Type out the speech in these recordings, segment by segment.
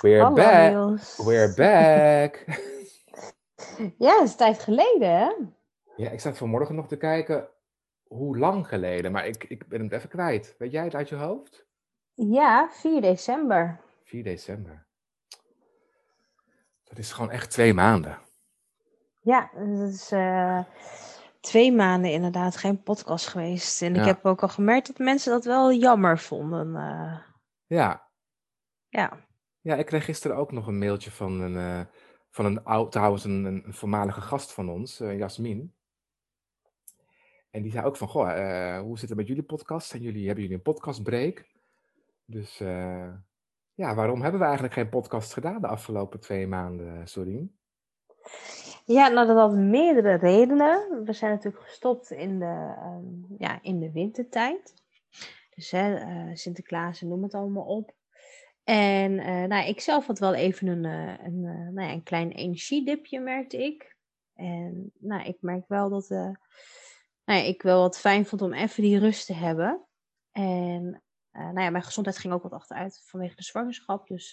We're Hallo, back. Niels. We're back. Ja, het is tijd geleden, hè? ja, ik zat vanmorgen nog te kijken hoe lang geleden, maar ik, ik ben het even kwijt. Weet jij het uit je hoofd? Ja, 4 december. 4 december. Dat is gewoon echt twee maanden. Ja, dat is eh, twee maanden inderdaad geen podcast geweest. En ik heb ook al gemerkt dat mensen dat wel jammer vonden. eh. Ja. ja, ja, ik kreeg gisteren ook nog een mailtje van een, eh, van een oud, trouwens een, een een voormalige gast van ons, eh, Jasmin. En die zei ook van, goh, eh, hoe zit het met jullie podcast? Zijn jullie, hebben jullie een podcastbreak? Dus ja, waarom hebben we eigenlijk geen podcast gedaan de afgelopen twee maanden, Sorien? ja nou, dat had meerdere redenen. We zijn natuurlijk gestopt in de, ehm, ja, in de wintertijd. Dus hè, Sinterklaas en noem het allemaal op. En eh, nou, ik zelf had wel even een, eh, een, eh, nou ja, een klein energiedipje, merkte ik. En nou, ik merk wel dat nou ja, ik wel wat fijn vond om even die rust te hebben. En nou ja, mijn gezondheid ging ook wat achteruit vanwege de zwangerschap. Dus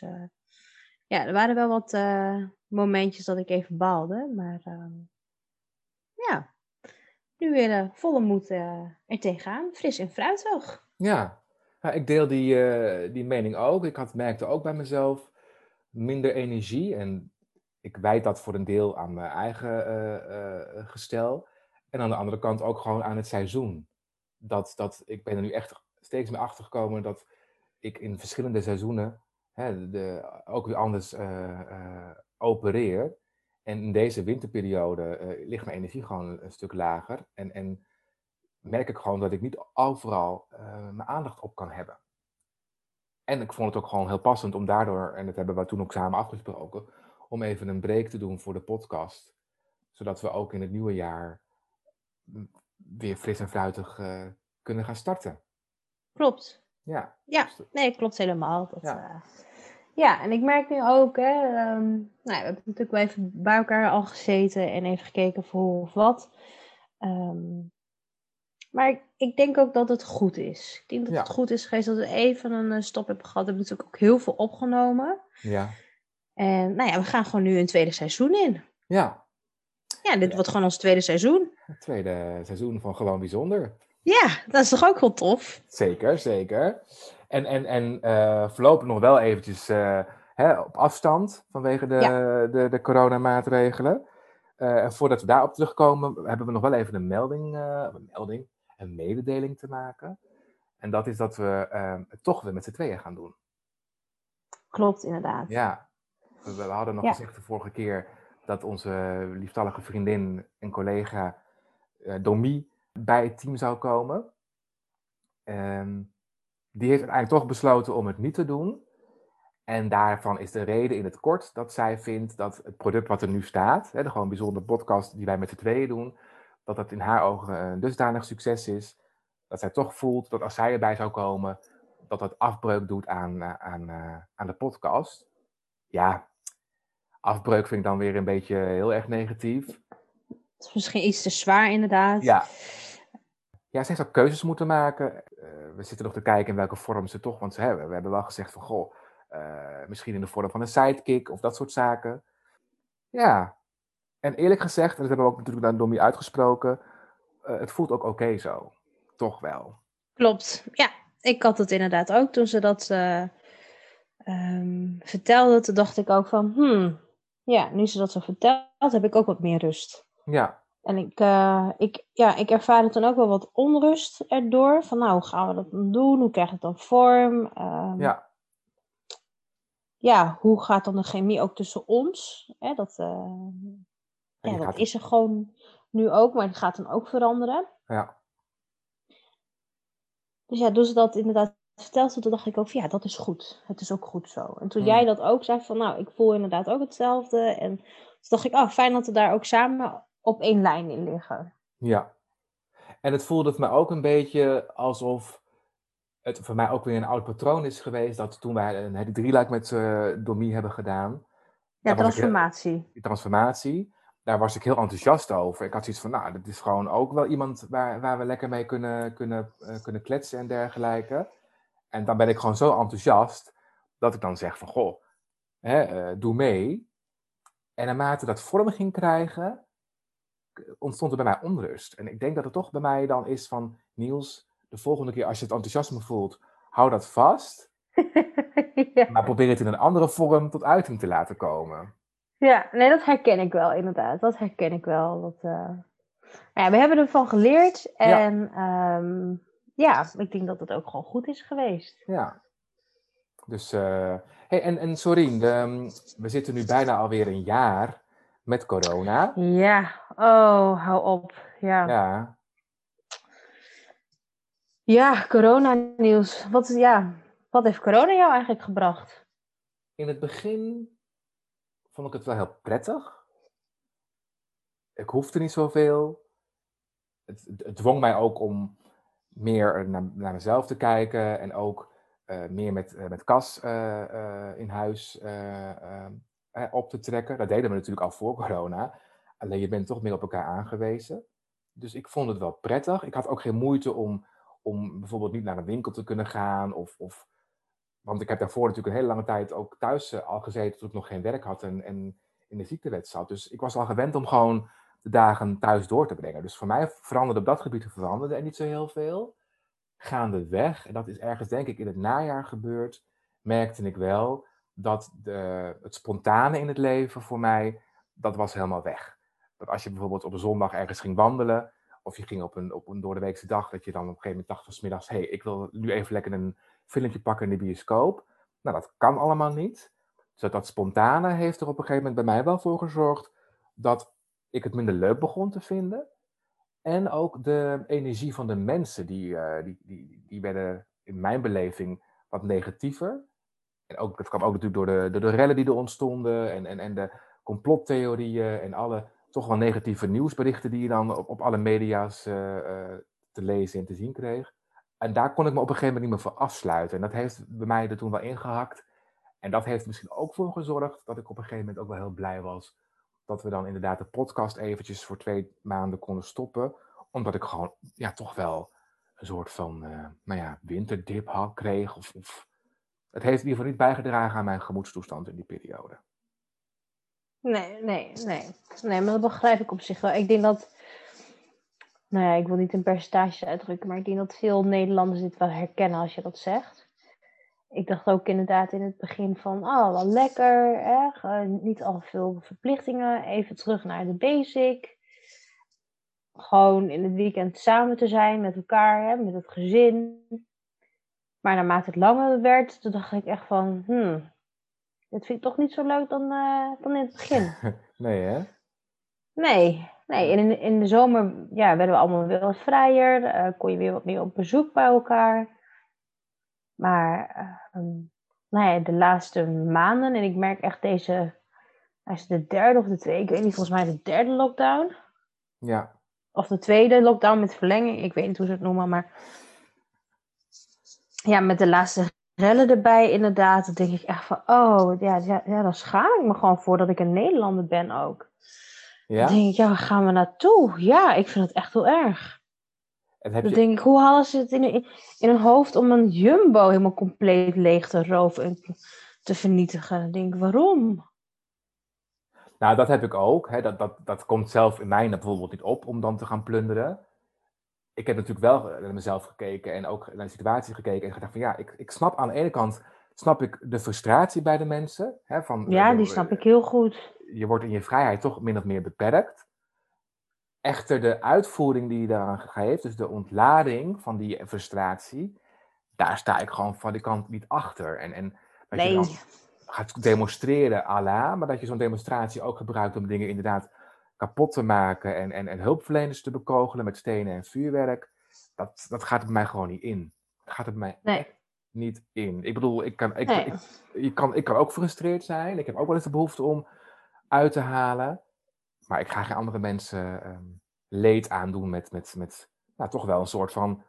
ja, er waren wel wat momentjes dat ik even baalde. Maar ehm, ja, nu weer volle moed er tegenaan. Fris en fruitig. Ja, ja, ik deel die, eh, die mening ook. Ik had, merkte ook bij mezelf minder energie. En ik wijd dat voor een deel aan mijn eigen eh, eh, gestel. En aan de andere kant ook gewoon aan het seizoen. Dat, dat, ik ben er nu echt steeds meer achter gekomen dat ik in verschillende seizoenen hè, de, ook weer anders opereer. En in deze winterperiode ligt mijn energie gewoon een stuk lager. En, en merk ik gewoon dat ik niet overal eh, mijn aandacht op kan hebben. En ik vond het ook gewoon heel passend om daardoor, en dat hebben we toen ook samen afgesproken, om even een break te doen voor de podcast. Zodat we ook in het nieuwe jaar mm, weer fris en fruitig eh, kunnen gaan starten. Klopt. Ja, Ja, dus nee, klopt helemaal. Dat, Ja. ja. ja, en ik merk nu ook, hè, ehm, nou, we hebben natuurlijk wel even bij elkaar al gezeten en even gekeken voor hoe of wat. Ehm, maar ik, ik denk ook dat het goed is. Ik denk dat Ja. het goed is geweest dat we even een eh, stop hebben gehad. We hebben natuurlijk ook heel veel opgenomen. ja, En nou ja, we gaan gewoon nu een tweede seizoen in. ja. Ja, dit Ja. wordt gewoon ons tweede seizoen. Het tweede seizoen van Gewoon Bijzonder. Ja, dat is toch ook wel tof? Zeker, zeker. En, en, en eh, voorlopig nog wel eventjes eh, hè, op afstand vanwege de, de, de coronamaatregelen. En voordat we daarop terugkomen, hebben we nog wel even een melding, een melding, een mededeling te maken. En dat is dat we eh, het toch weer met z'n tweeën gaan doen. Klopt, inderdaad. Ja, we, we hadden nog Ja. gezegd de vorige keer dat onze lieftallige vriendin en collega eh Domi bij het team zou komen. Ehm, die heeft uiteindelijk toch besloten om het niet te doen. En daarvan is de reden in het kort dat zij vindt dat het product wat er nu staat, hè, de gewoon bijzondere podcast die wij met z'n tweeën doen, dat dat in haar ogen een dusdanig succes is, dat zij toch voelt dat als zij erbij zou komen, dat dat afbreuk doet aan, eh, aan, eh, aan de podcast. Ja, afbreuk vind ik dan weer een beetje heel erg negatief. Het is misschien iets te zwaar, inderdaad. Ja. Ja, ze heeft ook keuzes moeten maken. Eh, we zitten nog te kijken in welke vorm ze toch, want ze hebben, we hebben wel gezegd van, goh, eh, misschien in de vorm van een sidekick of dat soort zaken. Ja, en eerlijk gezegd, en dat hebben we ook natuurlijk aan Domi uitgesproken, eh, het voelt ook oké zo. Toch wel. Klopt, ja. Ik had het inderdaad ook toen ze dat ehm, vertelde. Toen dacht ik ook van, hmm, ja, nu ze dat zo vertelt, heb ik ook wat meer rust. Ja, En ik, eh, ik, ja, ik ervaarde toen ook wel wat onrust erdoor. Van nou, hoe gaan we dat dan doen? Hoe krijgt het dan vorm? Ehm, ja, ja, hoe gaat dan de chemie ook tussen ons? Hè, dat En ja, dat gaat- is er gewoon nu ook, maar die gaat dan ook veranderen. ja, Dus ja, toen ze dat inderdaad vertelde, toen dacht ik ook van ja, dat is goed. Het is ook goed zo. En toen Hmm. jij dat ook zei van nou, ik voel inderdaad ook hetzelfde. En toen dacht ik, oh, fijn dat we daar ook samen op één lijn in liggen. Ja. En het voelde voor mij ook een beetje alsof het voor mij ook weer een oud patroon is geweest. Dat toen wij een, die drieluik met eh Domie hebben gedaan. Ja, ik heel- transformatie. Daar was ik heel enthousiast over. Ik had zoiets van, nou, dit is gewoon ook wel iemand waar, waar we lekker mee kunnen, kunnen, eh, kunnen kletsen en dergelijke. En dan ben ik gewoon zo enthousiast dat ik dan zeg van, goh, hè, eh, doe mee. En naarmate dat vorm ging krijgen, ontstond er bij mij onrust. En ik denk dat het toch bij mij dan is van, Niels, de volgende keer als je het enthousiasme voelt, hou dat vast. ja. Maar probeer het in een andere vorm tot uiting te laten komen. Ja, nee, dat herken ik wel inderdaad. Dat herken ik wel. Dat, eh, ja, we hebben ervan geleerd. En ja. ja, ik denk dat het ook gewoon goed is geweest. Ja. Dus, eh hey, en, en Sorien, de, we zitten nu bijna alweer een jaar met corona. Ja, oh, hou op. Ja, Ja, ja corona-nieuws. Wat, ja, wat heeft corona jou eigenlijk gebracht? in het begin vond ik het wel heel prettig. Ik hoefde niet zoveel. Het, het, dwong mij ook om meer naar, naar mezelf te kijken en ook eh, meer met, eh, met Cas eh, in huis op te trekken. Dat deden we natuurlijk al voor corona. Alleen je bent toch meer op elkaar aangewezen. Dus ik vond het wel prettig. Ik had ook geen moeite om, om bijvoorbeeld niet naar een winkel te kunnen gaan. Of, of, want ik heb daarvoor natuurlijk een hele lange tijd ook thuis eh, al gezeten toen ik nog geen werk had en, in de ziektewet zat. Dus ik was al gewend om gewoon de dagen thuis door te brengen. Dus voor mij veranderde op dat gebied veranderde er niet zo heel veel. Gaandeweg, en dat is ergens denk ik in het najaar gebeurd, merkte ik wel dat de, het spontane in het leven voor mij, dat was helemaal weg. Dat als je bijvoorbeeld op een zondag ergens ging wandelen, of je ging op een, op een doordeweekse dag, dat je dan op een gegeven moment dacht van 's middags, hé, hey, ik wil nu even lekker een filmpje pakken in de bioscoop. Nou, dat kan allemaal niet. Dus dat, spontane heeft er op een gegeven moment bij mij wel voor gezorgd dat ik het minder leuk begon te vinden. En ook de energie van de mensen, die, uh, die, die, die werden in mijn beleving wat negatiever. En ook, dat kwam ook natuurlijk door de, de rellen die er ontstonden en, en, en de complottheorieën en alle toch wel negatieve nieuwsberichten die je dan op, op alle media's uh, uh, te lezen en te zien kreeg. En daar kon ik me op een gegeven moment niet meer voor afsluiten. En dat heeft bij mij er toen wel ingehakt. En dat heeft misschien ook voor gezorgd dat ik op een gegeven moment ook wel heel blij was dat we dan inderdaad de podcast eventjes voor twee maanden konden stoppen. Omdat ik gewoon ja, toch wel een soort van uh, nou ja, winterdip had, kreeg. Of, of, het heeft in ieder geval niet bijgedragen aan mijn gemoedstoestand in die periode. Nee, nee, nee. Nee, maar dat begrijp ik op zich wel. Ik denk dat, nou ja, ik wil niet een percentage uitdrukken, maar ik denk dat veel Nederlanders dit wel herkennen als je dat zegt. Ik dacht ook inderdaad in het begin van, oh, wel lekker, niet al veel verplichtingen, even terug naar de basic. Gewoon in het weekend samen te zijn met elkaar, hè? met het gezin. Maar naarmate het langer werd, toen dacht ik echt van, hmm, dit vind ik toch niet zo leuk dan, uh, dan in het begin. Nee, hè? Nee, nee. In, in de zomer ja, werden we allemaal weer wat vrijer. Uh, kon je weer wat meer op bezoek bij elkaar. Maar uh, um, nou ja, de laatste maanden, en ik merk echt deze, is de derde of de tweede, ik weet niet, volgens mij de derde lockdown. Ja. Of de tweede lockdown met verlenging, ik weet niet hoe ze het noemen, maar ja, met de laatste rellen erbij inderdaad, dan denk ik echt van, oh, ja, ja, ja dan schaam ik me gewoon voor dat ik een Nederlander ben ook. Ja? Dan denk ik, ja, waar gaan we naartoe? Ja, ik vind het echt heel erg. En heb Dan denk ik, hoe halen ze het in, in, in hun hoofd om een jumbo helemaal compleet leeg te roven en te vernietigen? Dan denk ik, waarom? Nou, dat heb ik ook. Hè. Dat, dat, dat komt zelf in mij bijvoorbeeld niet op om dan te gaan plunderen. Ik heb natuurlijk wel naar mezelf gekeken en ook naar de situatie gekeken en gedacht van ja, ik, ik snap aan de ene kant snap ik de frustratie bij de mensen. Hè, van, Ja, uh, die snap ik heel goed. Je wordt in je vrijheid toch min of meer beperkt. Echter, de uitvoering die je daaraan geeft, dus de ontlading van die frustratie, daar sta ik gewoon van die kant niet achter. En, en dat Nee. je dan gaat demonstreren, Allah, maar dat je zo'n demonstratie ook gebruikt om dingen inderdaad kapot te maken en, en, en hulpverleners te bekogelen met stenen en vuurwerk, dat, dat gaat bij mij gewoon niet in. Dat gaat bij mij Nee. Niet in. Ik bedoel, ik kan, ik, Nee. ik, je kan, ik kan ook gefrustreerd zijn. Ik heb ook wel eens de behoefte om uit te halen. Maar ik ga geen andere mensen ehm, leed aandoen met, met, met nou, toch wel een soort van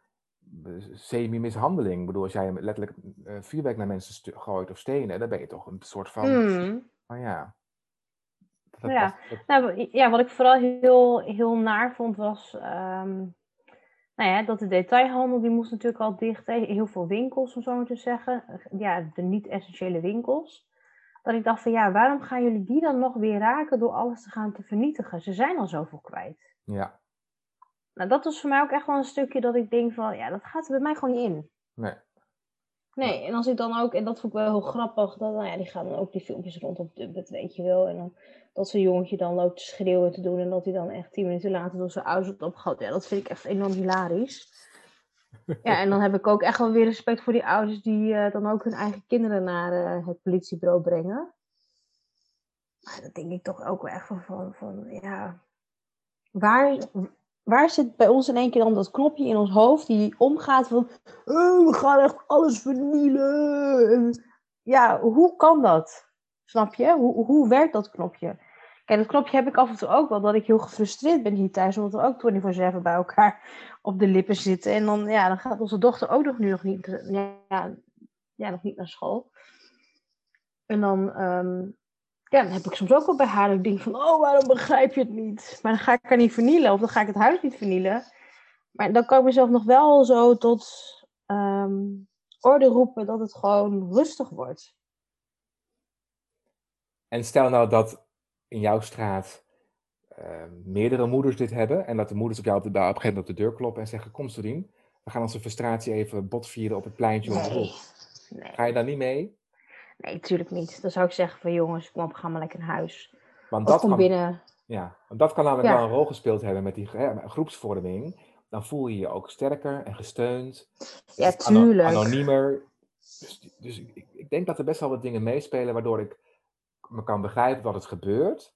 eh, semi-mishandeling. Ik bedoel, als jij letterlijk eh, vuurwerk naar mensen gooit of stenen, dan ben je toch een soort van, Hmm. van ja. Dat- Ja. dat- dat- Nou, ja, wat ik vooral heel, heel naar vond was, ehm, nou ja, dat de detailhandel, die moest natuurlijk al dicht. hè. Heel veel winkels, om zo maar te zeggen. Ja, de niet-essentiële winkels. Dat ik dacht van, ja, waarom gaan jullie die dan nog weer raken door alles te gaan te vernietigen? Ze zijn al zoveel kwijt. ja, Nou, dat was voor mij ook echt wel een stukje dat ik denk van, ja, dat gaat er bij mij gewoon niet in. nee. Nee, en als ik dan ook, en dat vond ik wel heel grappig, dat, nou ja, die gaan dan ook die filmpjes rond op Dubbet, weet je wel. En dan dat zo'n jongetje dan loopt te schreeuwen te doen en dat hij dan echt tien minuten later door zijn ouders wordt opgehouden. Ja, dat vind ik echt enorm hilarisch. Ja, en dan heb ik ook echt wel weer respect voor die ouders die eh, dan ook hun eigen kinderen naar eh, het politiebureau brengen. Maar dat denk ik toch ook wel echt van, van ja, waar, waar zit bij ons in één keer dan dat knopje in ons hoofd die omgaat van, "Oh, we gaan echt alles vernielen. En Ja, hoe kan dat? Snap je? Hoe, hoe werkt dat knopje? Kijk, dat knopje heb ik af en toe ook wel, dat ik heel gefrustreerd ben hier thuis, omdat we ook 24-7 bij elkaar op de lippen zitten. En dan, ja, dan gaat onze dochter ook nog nu nog niet, ja, ja, nog niet naar school. En dan, ehm, ja, dan heb ik soms ook wel bij haar dat ik denk van, oh, waarom begrijp je het niet? Maar dan ga ik haar niet vernielen, of dan ga ik het huis niet vernielen. Maar dan kan ik mezelf nog wel zo tot ehm, orde roepen dat het gewoon rustig wordt. En stel nou dat in jouw straat eh, meerdere moeders dit hebben en dat de moeders op jou op, de, op een gegeven moment op de deur kloppen en zeggen, kom Sorien, we gaan onze frustratie even botvieren op het pleintje. Nee, Ga je daar niet mee? Nee, tuurlijk niet. Dan zou ik zeggen van jongens, kom op, ga maar lekker naar huis. Want dat kan, binnen. ja, want dat kan namelijk Ja. wel een rol gespeeld hebben met die hè, groepsvorming. Dan voel je je ook sterker en gesteund. Ja, ano- tuurlijk. Anoniemer. Dus, dus ik, ik denk dat er best wel wat dingen meespelen waardoor ik me kan begrijpen wat het gebeurt.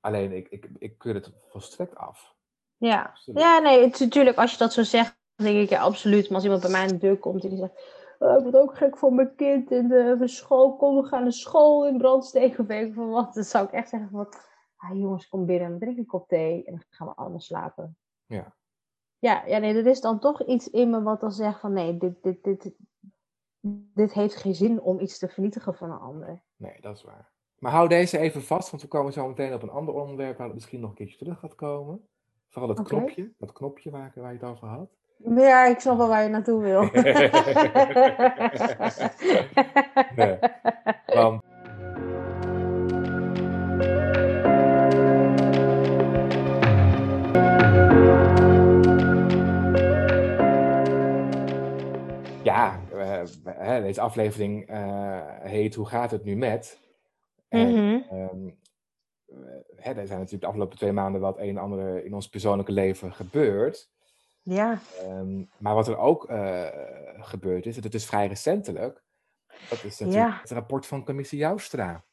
Alleen ik, ik, ik keur het volstrekt af. Ja. Absoluut. ja, nee, natuurlijk, als je dat zo zegt, denk ik ja, absoluut. Maar als iemand bij mij aan de deur komt en die zegt, "Oh, ik word ook gek voor mijn kind in de van school, kom, we gaan naar school in brand steken of weet ik veel wat. Dan zou ik echt zeggen van, ah, jongens, kom binnen, drink een kop thee en dan gaan we allemaal slapen. Ja. Ja, ja, nee, er is dan toch iets in me wat dan zegt van, nee, dit, dit, dit, dit heeft geen zin om iets te vernietigen van een ander. Nee, dat is waar. Maar hou deze even vast, want we komen zo meteen op een ander onderwerp waar het misschien nog een keertje terug gaat komen. Vooral dat Oké. knopje, dat knopje waar, waar je het over had. Ja, ik snap wel waar je naartoe wil. Nee. Want ja, deze aflevering eh, heet Hoe gaat het nu met? En Mhm. ehm, eh, hè, er zijn natuurlijk de afgelopen twee maanden het een en ander in ons persoonlijke leven gebeurd. Ja, Ehm, maar wat er ook eh, gebeurd is, dat is vrij recentelijk, dat is natuurlijk Ja. het rapport van commissie Joustra.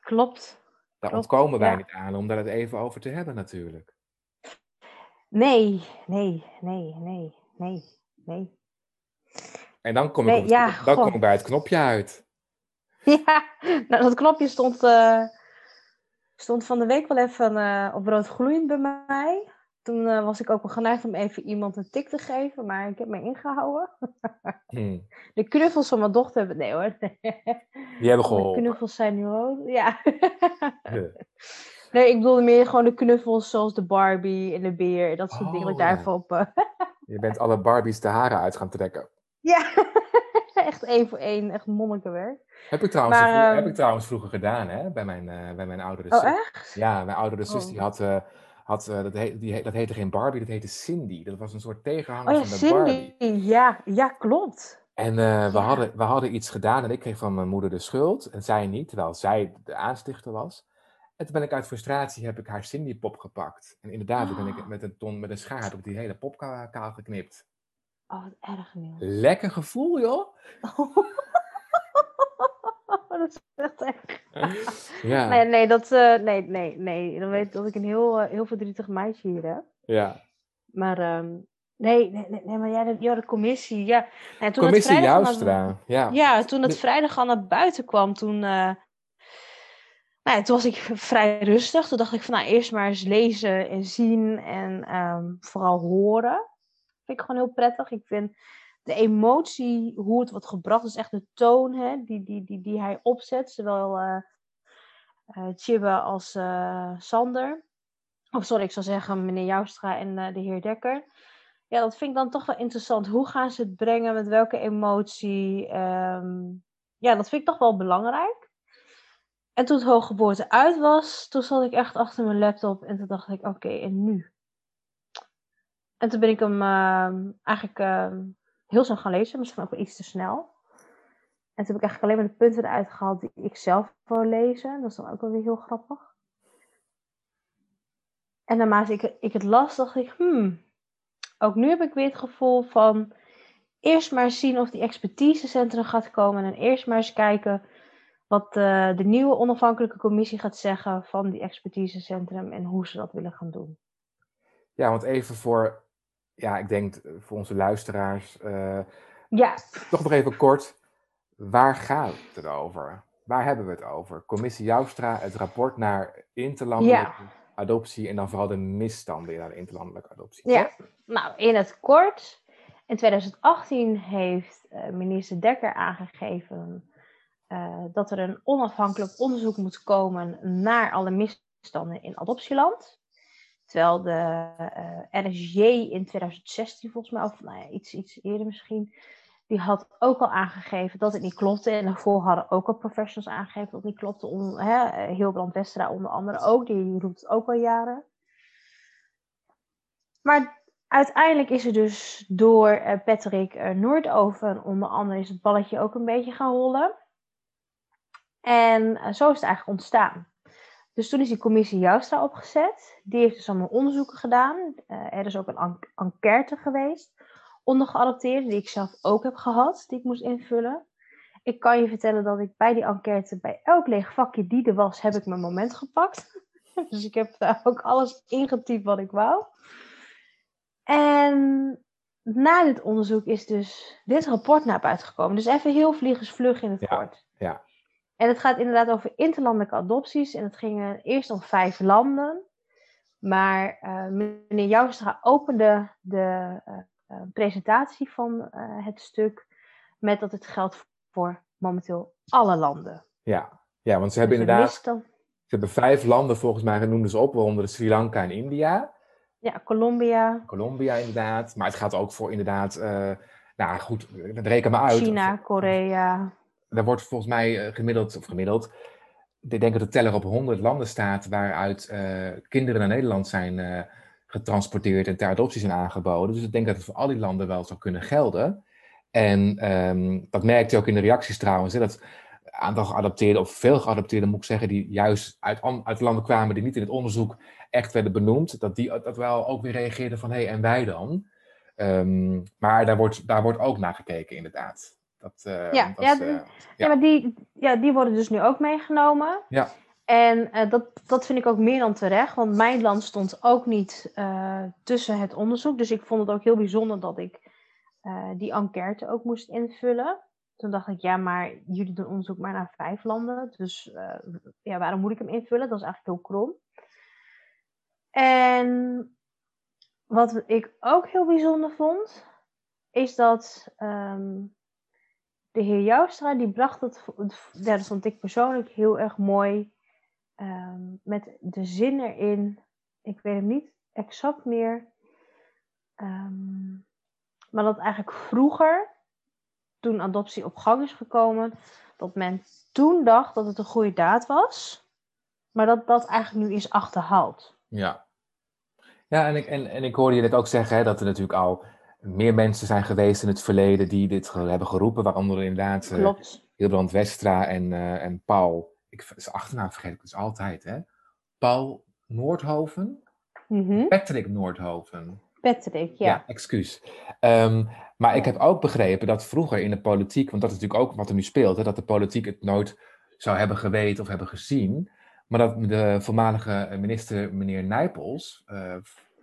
klopt. Daar Klopt, ontkomen wij ja. niet aan om daar het even over te hebben natuurlijk. Nee, nee, nee, nee, nee, nee. En dan kom ik, Nee, ja, dan kom ik bij het knopje uit. Ja, nou, dat knopje stond, eh, stond van de week wel even eh, op rood gloeiend bij mij. Toen eh, was ik ook wel geneigd om even iemand een tik te geven, maar ik heb me ingehouden. Hm. De knuffels van mijn dochter hebben... Nee hoor. Die hebben De geholpen. knuffels zijn nu rood. Ja. Ja. Nee, ik bedoelde meer gewoon de knuffels zoals de Barbie en de beer. Dat soort dingen. Oh, daar ja. even op... eh, Je bent alle Barbies de haren uit gaan trekken. ja, echt één voor één. Echt monnikenwerk. Heb ik trouwens, Maar, heb ehm, ik trouwens vroeger gedaan, hè? Bij mijn, eh, bij mijn oudere Oh, zus. echt? Ja, mijn oudere zus Oh. die had, had eh, dat, heet, die, dat heette geen Barbie, dat heette Cindy. Dat was een soort tegenhanger Oh ja, van de Barbie. Cindy. Ja, ja, klopt. En eh, we, hadden, we hadden iets gedaan en ik kreeg van mijn moeder de schuld en zij niet, terwijl zij de aanstichter was. En toen ben ik uit frustratie heb ik haar Cindy pop gepakt. En inderdaad, toen ben ik Oh. met een ton met een schaar heb ik die hele pop ka- kaal geknipt. Oh, wat erg nieuw. Lekker gevoel, joh. dat is echt erg. Ja, Nee, nee, dat, eh, nee, nee, nee. Dan weet ik dat ik een heel, eh, heel verdrietig meisje hier heb. ja. Maar ehm, Nee, nee, nee, maar ja, de, ja, de commissie. Ja. En toen Commissie het Joustra, naar, ja. ja, toen het vrijdag al naar buiten kwam, toen, eh, nou ja, toen was ik vrij rustig. Toen dacht ik van, nou, eerst maar eens lezen en zien en ehm, vooral horen. Vind ik gewoon heel prettig. Ik vind de emotie, hoe het wordt gebracht, is echt de toon hè, die, die, die, die hij opzet. Zowel Tjibbe als eh, Sander. Of sorry, ik zou zeggen meneer Joustra en de heer Dekker. Ja, dat vind ik dan toch wel interessant. Hoe gaan ze het brengen? Met welke emotie? Ehm, ja, dat vind ik toch wel belangrijk. En toen het hooggeboorte uit was, toen zat ik echt achter mijn laptop en toen dacht ik, oké, en nu? En toen ben ik hem ehm, eigenlijk ehm, heel snel gaan lezen, misschien ook wel iets te snel. En toen heb ik eigenlijk alleen maar de punten eruit gehaald die ik zelf wil lezen. Dat is dan ook wel weer heel grappig. En naarmate ik, ik het las, dacht ik, hmm, ook nu heb ik weer het gevoel van eerst maar zien of die expertisecentrum gaat komen en eerst maar eens kijken wat eh, de nieuwe onafhankelijke commissie gaat zeggen van die expertisecentrum en hoe ze dat willen gaan doen. Ja, want even voor, ja, ik denk eh, voor onze luisteraars, eh, Ja, toch nog even kort. Waar gaat het over? Waar hebben we het over? Commissie Joustra, het rapport naar interlandelijke adoptie en dan vooral de misstanden in de interlandelijke adoptie. Ja. toch? nou in het kort. In 2018 heeft eh, minister Dekker aangegeven dat er een onafhankelijk onderzoek moet komen naar alle misstanden in adoptieland. Terwijl de RSJ in 2016 volgens mij, of nou ja, iets, iets eerder misschien, die had ook al aangegeven dat het niet klopte. En daarvoor hadden ook al professionals aangegeven dat het niet klopte. Om, hè, Hilbrand Westra onder andere ook, die roept het ook al jaren. Maar uiteindelijk is er dus door eh, Patrick eh, Noordoven onder andere is het balletje ook een beetje gaan rollen. En zo is het eigenlijk ontstaan. Dus toen is die commissie Joustra opgezet. Die heeft dus allemaal onderzoeken gedaan. Eh, er is ook een en- enquête geweest onder geadopteerden, die ik zelf ook heb gehad, die ik moest invullen. Ik kan je vertellen dat ik bij die enquête, bij elk leeg vakje die er was, heb ik mijn moment gepakt. dus ik heb daar ook alles ingetypt wat ik wou. En na dit onderzoek is dus dit rapport naar buiten gekomen. Dus even heel vliegensvlug in het Ja, kort. ja. En het gaat inderdaad over interlandelijke adopties. En het ging eh, eerst om vijf landen. Maar eh, meneer Joustra opende de eh, presentatie van het stuk met dat het geldt voor momenteel alle landen. Ja. ja, want ze hebben Dus een inderdaad, ze hebben vijf landen volgens mij genoemd ze op, waaronder Sri Lanka en India. Ja, Colombia, Colombia inderdaad, maar het gaat ook voor inderdaad, nou goed, reken maar uit. China, Korea. Daar wordt volgens mij eh, gemiddeld, of gemiddeld, ik denk dat de teller op 100 landen staat waaruit eh, kinderen naar Nederland zijn eh, getransporteerd en ter adoptie zijn aangeboden. Dus ik denk dat het voor al die landen wel zou kunnen gelden. En ehm, dat merkte je ook in de reacties trouwens, hè, dat aantal geadopteerden, of veel geadopteerden moet ik zeggen, die juist uit, uit landen kwamen die niet in het onderzoek echt werden benoemd, dat die dat wel ook weer reageerden van, hé, hey, en wij dan? Ehm, maar daar wordt, daar wordt ook naar gekeken, inderdaad. Dat, eh, Ja, dat ja, is, d- eh, Ja, Ja. maar die, ja, die worden dus nu ook meegenomen. Ja. En eh, dat, dat vind ik ook meer dan terecht, want mijn land stond ook niet tussen het onderzoek. Dus ik vond het ook heel bijzonder dat ik die enquête ook moest invullen. Toen dacht ik, ja, maar jullie doen onderzoek maar naar vijf landen. Dus ja, waarom moet ik hem invullen? Dat is eigenlijk heel krom. En wat ik ook heel bijzonder vond, is dat ehm, de heer Joustra, die bracht het, dat vond ik persoonlijk heel erg mooi, ehm, met de zin erin, ik weet hem niet exact meer, ehm, maar dat eigenlijk vroeger, toen adoptie op gang is gekomen, dat men toen dacht dat het een goede daad was, maar dat dat eigenlijk nu is achterhaald. Ja, ja en, ik, en, en ik hoorde je net ook zeggen hè, dat er natuurlijk al meer mensen zijn geweest in het verleden die dit hebben geroepen, waaronder inderdaad eh Klopt. Hilbrand Westra en, eh, en Paul, ik, zijn achternaam vergeet ik dus altijd, hè? Paul Noordhoven? Mhm. Patrick Noordhoven. Patrick, ja. Ja, excuus. Ehm, maar ik heb ook begrepen dat vroeger in de politiek, want dat is natuurlijk ook wat er nu speelt, hè, dat de politiek het nooit zou hebben geweten of hebben gezien, maar dat de voormalige minister, meneer Nijpels, eh,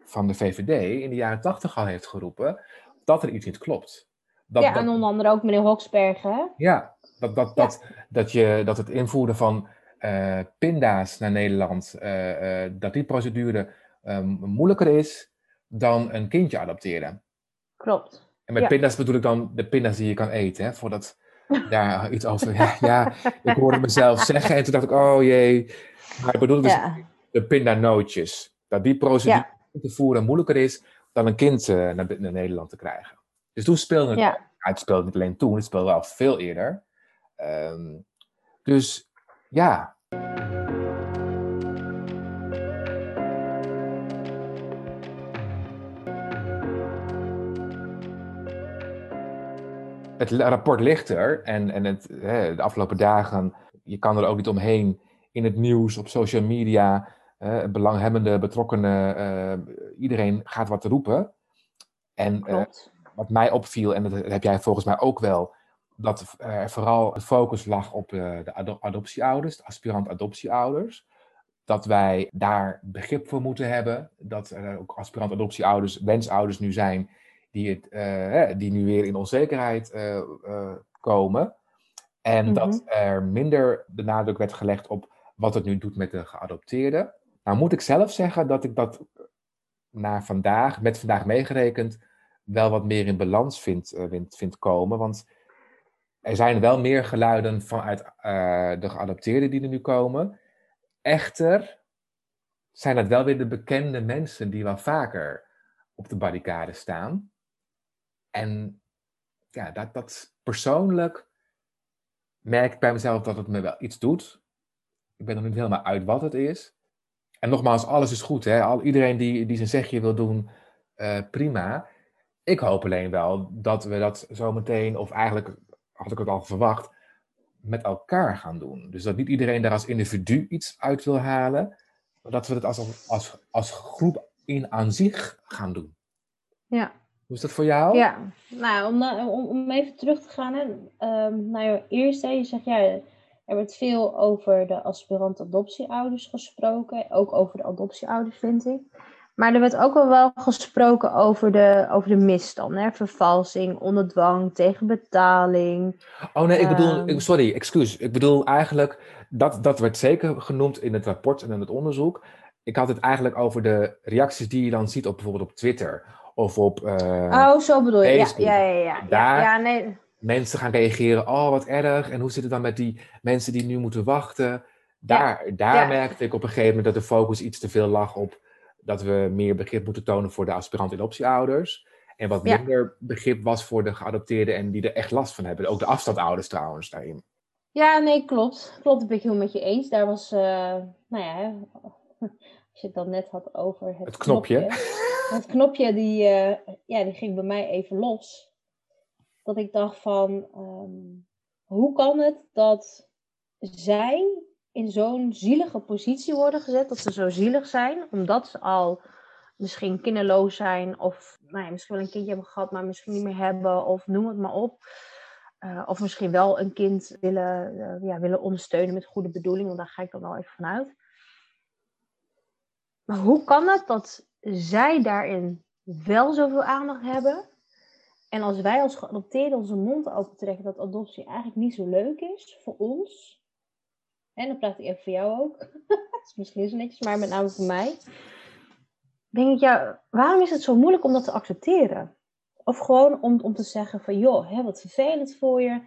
van de VVD in de jaren tachtig al heeft geroepen dat er iets niet klopt. Dat, ja, dat- en onder andere ook meneer Hoksbergen. ja, dat, dat, dat, dat, je, dat het invoeren van eh, pinda's naar Nederland, eh, eh, dat die procedure eh, moeilijker is dan een kindje adopteren. Klopt. En met Ja. pinda's bedoel ik dan de pinda's die je kan eten, hè, voordat daar iets over... Ja, ja, ik hoorde mezelf zeggen en toen dacht ik, oh jee. Maar ik bedoel dus de pindanootjes. Dat die procedure te voeren moeilijker is dan een kind eh, naar, naar Nederland te krijgen. Dus toen speelde het, Ja. het speelde niet alleen toen, het speelde al veel eerder. Ehm, dus ja, het rapport ligt er en, en het, hè, de afgelopen dagen, je kan er ook niet omheen in het nieuws, op social media, eh, belanghebbende, betrokkenen, eh, iedereen gaat wat roepen. En eh, wat mij opviel, en dat heb jij volgens mij ook wel, dat er vooral de focus lag op eh, de ado- adoptieouders, de aspirant adoptieouders. Dat wij daar begrip voor moeten hebben. Dat er ook aspirant adoptieouders, wensouders nu zijn, die, het, eh, die nu weer in onzekerheid komen. En Mhm. dat er minder de nadruk werd gelegd op wat het nu doet met de geadopteerden. Nou moet ik zelf zeggen dat ik dat naar vandaag, met vandaag meegerekend, wel wat meer in balans vind, eh, vind, komen. Want er zijn wel meer geluiden vanuit eh, de geadopteerden die er nu komen. Echter zijn het wel weer de bekende mensen die wel vaker op de barricade staan. En ja, dat, dat persoonlijk merk ik bij mezelf dat het me wel iets doet. Ik ben nog niet helemaal uit wat het is. En nogmaals, alles is goed. Hè? Al, iedereen die, die zijn zegje wil doen, eh, prima. Ik hoop alleen wel dat we dat zometeen, of eigenlijk had ik het al verwacht, met elkaar gaan doen. Dus dat niet iedereen daar als individu iets uit wil halen, maar dat we het als, als, als groep in aan zich gaan doen. Ja. Hoe is dat voor jou? Ja, nou, om, om, om even terug te gaan hè, ehm, naar je eerste. Je zegt, ja, er werd veel over de aspirant adoptieouders gesproken. Ook over de adoptieouders, vind ik. Maar er werd ook al wel gesproken over de, over de misstand. Hè? Vervalsing, onder dwang, tegen betaling. Oh nee, ik bedoel, Ehm. sorry, excuus. Ik bedoel eigenlijk, dat, dat werd zeker genoemd in het rapport en in het onderzoek. Ik had het eigenlijk over de reacties die je dan ziet op bijvoorbeeld op Twitter of op eh, oh, zo bedoel je. Ja, Facebook. ja, ja. ja, Daar- ja, ja nee. Mensen gaan reageren. Oh, wat erg. En hoe zit het dan met die mensen die nu moeten wachten? Daar, daar ja. merkte ik op een gegeven moment dat de focus iets te veel lag op dat we meer begrip moeten tonen voor de aspirant adoptieouders. En wat Ja. minder begrip was voor de geadopteerden en die er echt last van hebben. Ook de afstandouders trouwens daarin. Ja, nee, klopt. Klopt, dat ben heel met je eens. Daar was, eh, nou ja, als je het dan net had over het, Het knopje. Het knopje, die, eh, ja, die ging bij mij even los. Dat ik dacht van, ehm, hoe kan het dat zij in zo'n zielige positie worden gezet, dat ze zo zielig zijn, omdat ze al misschien kinderloos zijn, of nou ja, misschien wel een kindje hebben gehad, maar misschien niet meer hebben, of noem het maar op. Eh, of misschien wel een kind willen, eh, ja, willen ondersteunen met goede bedoeling, want daar ga ik dan wel even vanuit. Maar hoe kan het dat zij daarin wel zoveel aandacht hebben? En als wij als geadopteerden onze mond open trekken dat adoptie eigenlijk niet zo leuk is voor ons. En dan praat ik even voor jou ook. dat is misschien zo netjes, maar met name voor mij. Denk ik, ja, waarom is het zo moeilijk om dat te accepteren? Of gewoon om, om te zeggen van, joh, hè, wat vervelend voor je.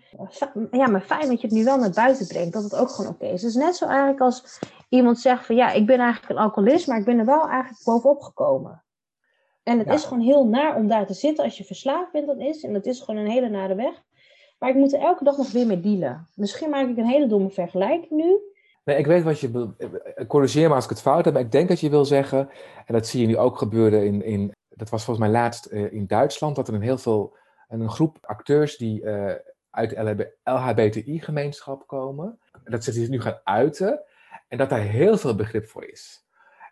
Ja, maar fijn dat je het nu wel naar buiten brengt. Dat het ook gewoon oké is. Het is net zo eigenlijk als iemand zegt van, ja, ik ben eigenlijk een alcoholist, maar ik ben er wel eigenlijk bovenop gekomen. En het Ja. is gewoon heel naar om daar te zitten als je verslaafd bent dan is. En dat is gewoon een hele nare weg. Maar ik moet er elke dag nog weer mee dealen. Misschien maak ik een hele domme vergelijking nu. Nee, ik weet wat je Corrigeer me als ik het fout heb, maar ik denk dat je wil zeggen, en dat zie je nu ook gebeuren in, in dat was volgens mij laatst eh, in Duitsland, dat er een heel veel, een groep acteurs die eh, uit de LHBTI-gemeenschap komen, dat ze zich nu gaan uiten en dat daar heel veel begrip voor is.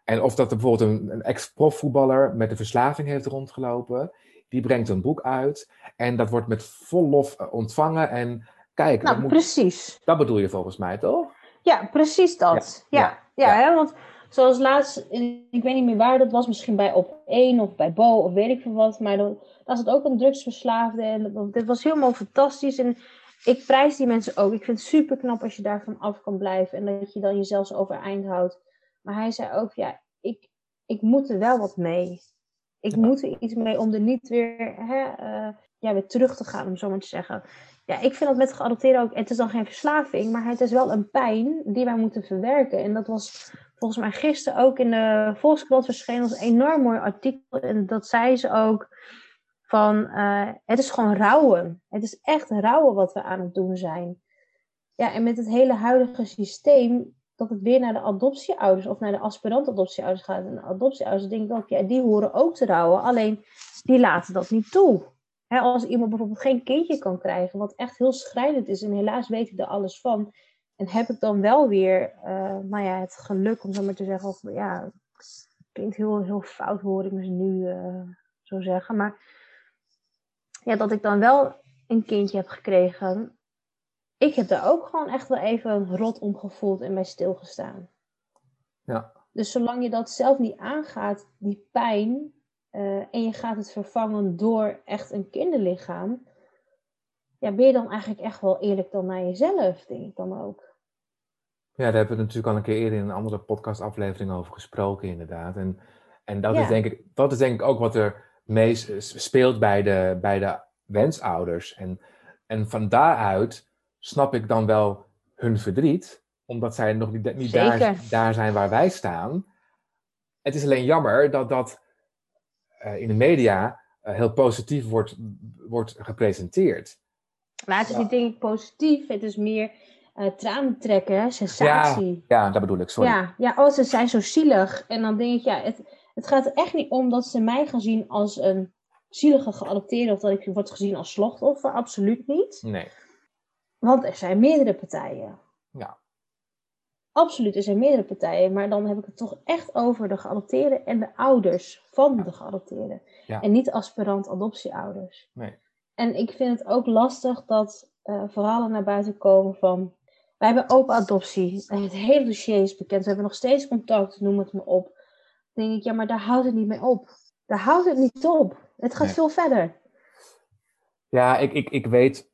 En of dat er bijvoorbeeld een, een ex-profvoetballer met een verslaving heeft rondgelopen, die brengt een boek uit en dat wordt met vol lof eh, ontvangen en kijk, Nou, dat, moet, precies. dat bedoel je volgens mij toch? Ja, precies dat. Ja, Ja, ja, ja, Hè, want zoals laatst, ik weet niet meer waar dat was, misschien bij op 1 of bij Bo of weet ik veel wat, maar dan, daar zat ook een drugsverslaafde en dit was helemaal fantastisch. En ik prijs die mensen ook. Ik vind het super knap als je daarvan af kan blijven en dat je dan jezelf overeind houdt. Maar hij zei ook, ja, ik, ik moet er wel wat mee. Ik moet er iets mee om er niet weer, hè, uh, ja, weer terug te gaan, om zo maar te zeggen. Ja, ik vind dat met geadopteerden ook, het is dan geen verslaving, maar het is wel een pijn die wij moeten verwerken. En dat was volgens mij gisteren ook in de Volkskrant verschenen als een enorm mooi artikel. En dat zei ze ook van, uh, het is gewoon rouwen. Het is echt rouwen wat we aan het doen zijn. Ja, en met het hele huidige systeem, dat het weer naar de adoptieouders of naar de aspirant adoptieouders gaat. En de adoptieouders denk ik ook, ja, die horen ook te rouwen. Alleen, die laten dat niet toe. als iemand bijvoorbeeld geen kindje kan krijgen, wat echt heel schrijnend is, en helaas weet ik er alles van, en heb ik dan wel weer uh, ja, het geluk, om zo maar te zeggen, of ja, klinkt heel, heel fout hoor ik me nu uh, zo zeggen, maar ja, dat ik dan wel een kindje heb gekregen, ik heb daar ook gewoon echt wel even rot om gevoeld en bij stilgestaan. Ja. Dus zolang je dat zelf niet aangaat, die pijn, uh, en je gaat het vervangen door echt een kinderlichaam, ja, ben je dan eigenlijk echt wel eerlijk dan naar jezelf, denk ik dan ook. Ja, daar hebben we natuurlijk al een keer eerder in een andere podcastaflevering over gesproken, inderdaad. En, en dat, is denk ik, dat is denk ik ook wat er meest speelt bij de, bij de wensouders. En, en van daaruit snap ik dan wel hun verdriet, omdat zij nog niet, niet daar, daar zijn waar wij staan. Het is alleen jammer dat dat uh, in de media uh, heel positief wordt, wordt gepresenteerd. Maar het is niet denk ik positief, het is meer uh, trekken, sensatie. Ja, ja, dat bedoel ik, sorry. Ja, ja, oh, ze zijn zo zielig. En dan denk ik, ja, het, het gaat er echt niet om dat ze mij gaan zien als een zielige geadopteerde of dat ik word gezien als slachtoffer. Absoluut niet. Nee. Want er zijn meerdere partijen. Ja. Absoluut, er zijn meerdere partijen. Maar dan heb ik het toch echt over de geadopteerde en de ouders van de geadopteerde. Ja. En niet aspirant adoptieouders. Nee. En ik vind het ook lastig dat uh, verhalen naar buiten komen van... Wij hebben open adoptie. Het hele dossier is bekend. We hebben nog steeds contact, noem het maar op. Dan denk ik, ja, maar daar houdt het niet mee op. Daar houdt het niet op. Het gaat veel verder. Ja, ik, ik, ik weet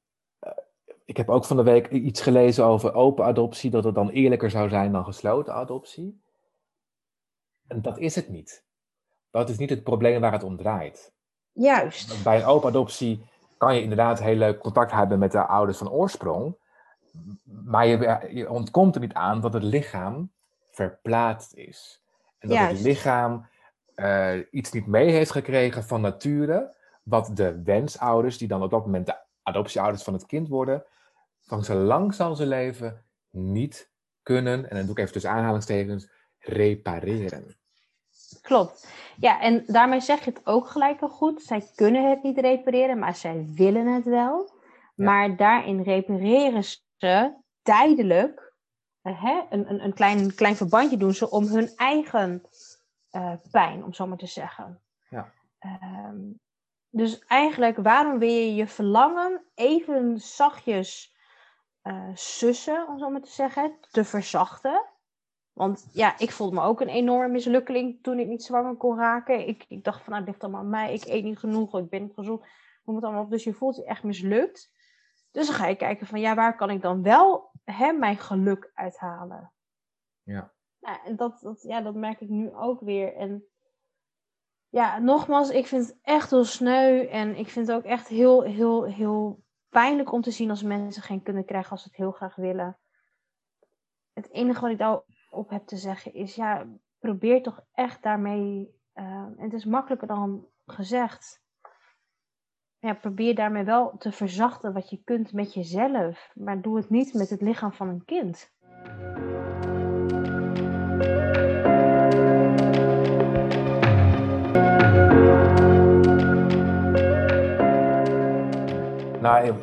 ik heb ook van de week iets gelezen over open adoptie, dat het dan eerlijker zou zijn dan gesloten adoptie. En dat is het niet. Dat is niet het probleem waar het om draait. Juist. Bij een open adoptie kan je inderdaad heel leuk contact hebben met de ouders van oorsprong. Maar je, je ontkomt er niet aan dat het lichaam verplaatst is. En dat het lichaam uh, iets niet mee heeft gekregen van nature, wat de wensouders, die dan op dat moment de adoptieouders van het kind worden, van zo lang zal ze leven niet kunnen, en dan doe ik even tussen aanhalingstekens, repareren. Klopt. Ja, en daarmee zeg je het ook gelijk al goed. Zij kunnen het niet repareren, maar zij willen het wel. Maar daarin repareren ze tijdelijk hè, een, een, een klein, klein verbandje doen ze om hun eigen uh, pijn, om zo maar te zeggen. Ja. Uh, dus eigenlijk, waarom wil je je verlangen even zachtjes uh, sussen, om zo maar te zeggen, te verzachten. Want ja, ik voelde me ook een enorme mislukkeling toen ik niet zwanger kon raken. Ik, ik dacht van, nou, dit ligt allemaal aan mij. Ik eet niet genoeg, ik ben niet gezond. Noem het allemaal op. Dus je voelt je echt mislukt. Dus dan ga je kijken van, ja, waar kan ik dan wel hè, mijn geluk uithalen? Ja. Nou, en dat, dat, ja, dat merk ik nu ook weer. En ja, nogmaals, ik vind het echt heel sneu. En ik vind het ook echt heel, heel, heel pijnlijk om te zien als mensen geen kunnen krijgen als ze het heel graag willen. Het enige wat ik daarop heb te zeggen is, ja, probeer toch echt daarmee, uh, het is makkelijker dan gezegd, ja, probeer daarmee wel te verzachten wat je kunt met jezelf, maar doe het niet met het lichaam van een kind.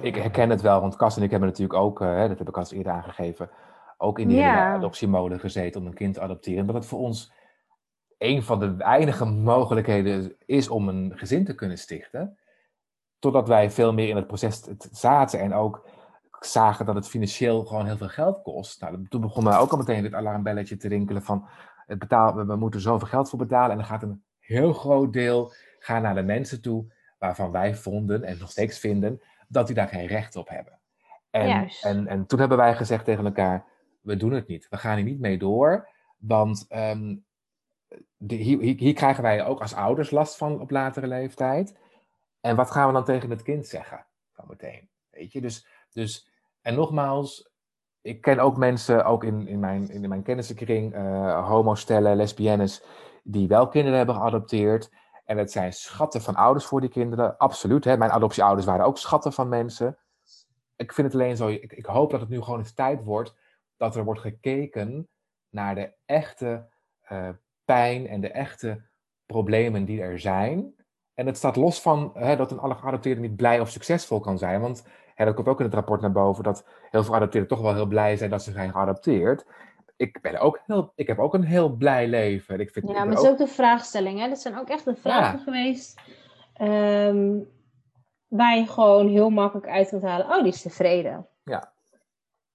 Ik herken het wel, want Kas en ik hebben natuurlijk ook, uh, dat heb ik al eerder aangegeven, ook in die ja. adoptiemolen gezeten om een kind te adopteren. Dat het voor ons een van de weinige mogelijkheden is om een gezin te kunnen stichten. Totdat wij veel meer in het proces zaten en ook zagen dat het financieel gewoon heel veel geld kost. Nou, toen begon mij ook al meteen dit alarmbelletje te rinkelen van, het betaal, we, we moeten zoveel geld voor betalen. En dan gaat een heel groot deel gaan naar de mensen toe waarvan wij vonden en nog steeds vinden dat die daar geen recht op hebben. En, Juist. en, en toen hebben wij gezegd tegen elkaar, we doen het niet. We gaan hier niet mee door, want ehm, de- hier, hier, krijgen wij ook als ouders last van op latere leeftijd. En wat gaan we dan tegen het kind zeggen? Van meteen, weet je? Dus, dus en nogmaals, ik ken ook mensen, ook in, in, mijn, in mijn kennissenkring, eh homostellen, lesbiennes, die wel kinderen hebben geadopteerd. En het zijn schatten van ouders voor die kinderen, absoluut. Hè? Mijn adoptieouders waren ook schatten van mensen. Ik vind het alleen zo, ik, ik hoop dat het nu gewoon eens tijd wordt dat er wordt gekeken naar de echte eh, pijn en de echte problemen die er zijn. En het staat los van hè, dat een geadopteerde niet blij of succesvol kan zijn. Want hè, dat komt ook in het rapport naar boven dat heel veel geadopteerden toch wel heel blij zijn dat ze zijn geadopteerd. Ik, ben ook heel, ik heb ook een heel blij leven. Ik vind, Ja, maar het is ook de vraagstelling. Hè? Dat zijn ook echt de vragen Ja. geweest. ehm, waar je gewoon heel makkelijk uit kunt halen. Oh, die is tevreden. Ja.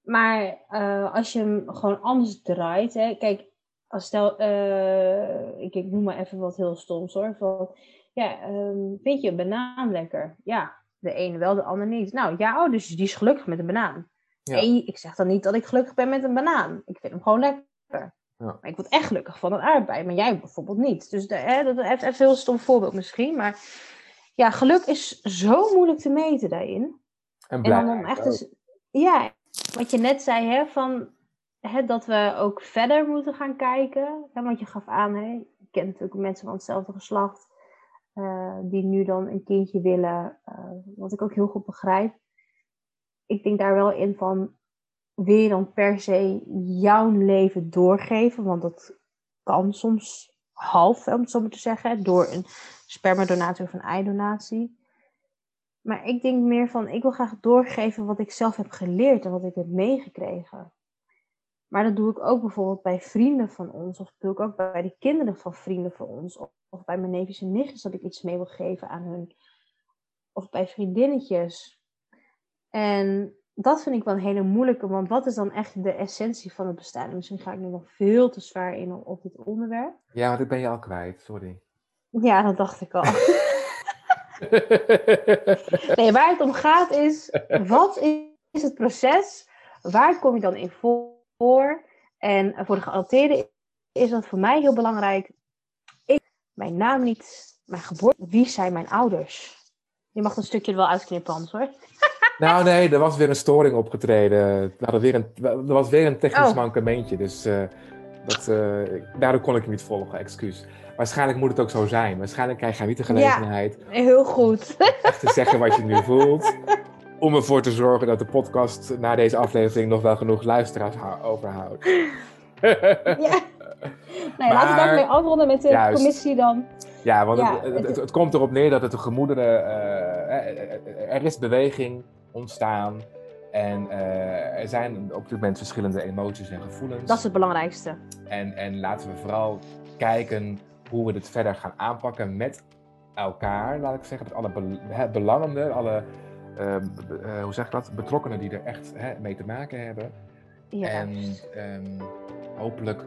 Maar eh, als je hem gewoon anders draait. Hè? Kijk, als stel. eh, ik, ik noem maar even wat heel stoms hoor. Van, ja, ehm, vind je een banaan lekker? Ja, de ene wel, de ander niet. Nou ja, oh, dus die is gelukkig met een banaan. Ja. Nee, ik zeg dan niet dat ik gelukkig ben met een banaan. Ik vind hem gewoon lekker. Ja. Maar ik word echt gelukkig van een aardbei, maar jij bijvoorbeeld niet. Dus de, hè, dat is een heel stom voorbeeld misschien. Maar ja, geluk is zo moeilijk te meten daarin. En En dan om echt eens, ja, wat je net zei, hè, van, hè, dat we ook verder moeten gaan kijken. Want je gaf aan, hè, je kent natuurlijk mensen van hetzelfde geslacht, eh, die nu dan een kindje willen, eh, wat ik ook heel goed begrijp. Ik denk daar wel in van, wil je dan per se jouw leven doorgeven? Want dat kan soms half, om het zo maar te zeggen, door een spermadonatie of een eidonatie. Maar ik denk meer van, ik wil graag doorgeven wat ik zelf heb geleerd en wat ik heb meegekregen. Maar dat doe ik ook bijvoorbeeld bij vrienden van ons, of doe ik ook bij de kinderen van vrienden van ons, of, of bij mijn neefjes en nichtjes dat ik iets mee wil geven aan hun, of bij vriendinnetjes. En dat vind ik wel een hele moeilijke, want wat is dan echt de essentie van het bestaan? En Misschien ga ik nu nog veel te zwaar in op- dit onderwerp. Ja, want ik ben je al kwijt, sorry. Ja, dat dacht ik al. Nee, waar het om gaat is, wat is het proces? Waar kom je dan in voor? En voor de geadopteerden is dat voor mij heel belangrijk. Ik, mijn naam niet, mijn geboorte, wie zijn mijn ouders? Je mag een stukje er wel uitknippen, hoor. Nou nee, er was weer een storing opgetreden. Hadden weer een, er was weer een technisch Oh. mankementje, dus eh, dat, eh, daardoor kon ik hem niet volgen, excuus. Waarschijnlijk moet het ook zo zijn. Waarschijnlijk krijg jij niet de gelegenheid Heel goed. echt te zeggen wat je nu voelt. Om ervoor te zorgen dat de podcast na deze aflevering nog wel genoeg luisteraars hou- overhoudt. Ja. Nee, laten we daarmee afronden met de Juist. commissie dan. Ja, want Ja, het, het, het- het, het komt erop neer dat het de gemoederen. eh, er is beweging ontstaan. En eh, er zijn op dit moment verschillende emoties en gevoelens. Dat is het belangrijkste. En, en laten we vooral kijken hoe we dit verder gaan aanpakken met elkaar, laat ik zeggen. Met alle bel- hè, belangenden, alle. eh, be- eh, hoe zeg ik dat? Betrokkenen die er echt hè, mee te maken hebben. Ja. En ehm, hopelijk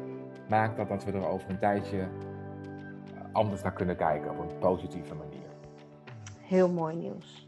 maakt dat dat we er over een tijdje anders naar kunnen kijken op een positieve manier. Heel mooi nieuws.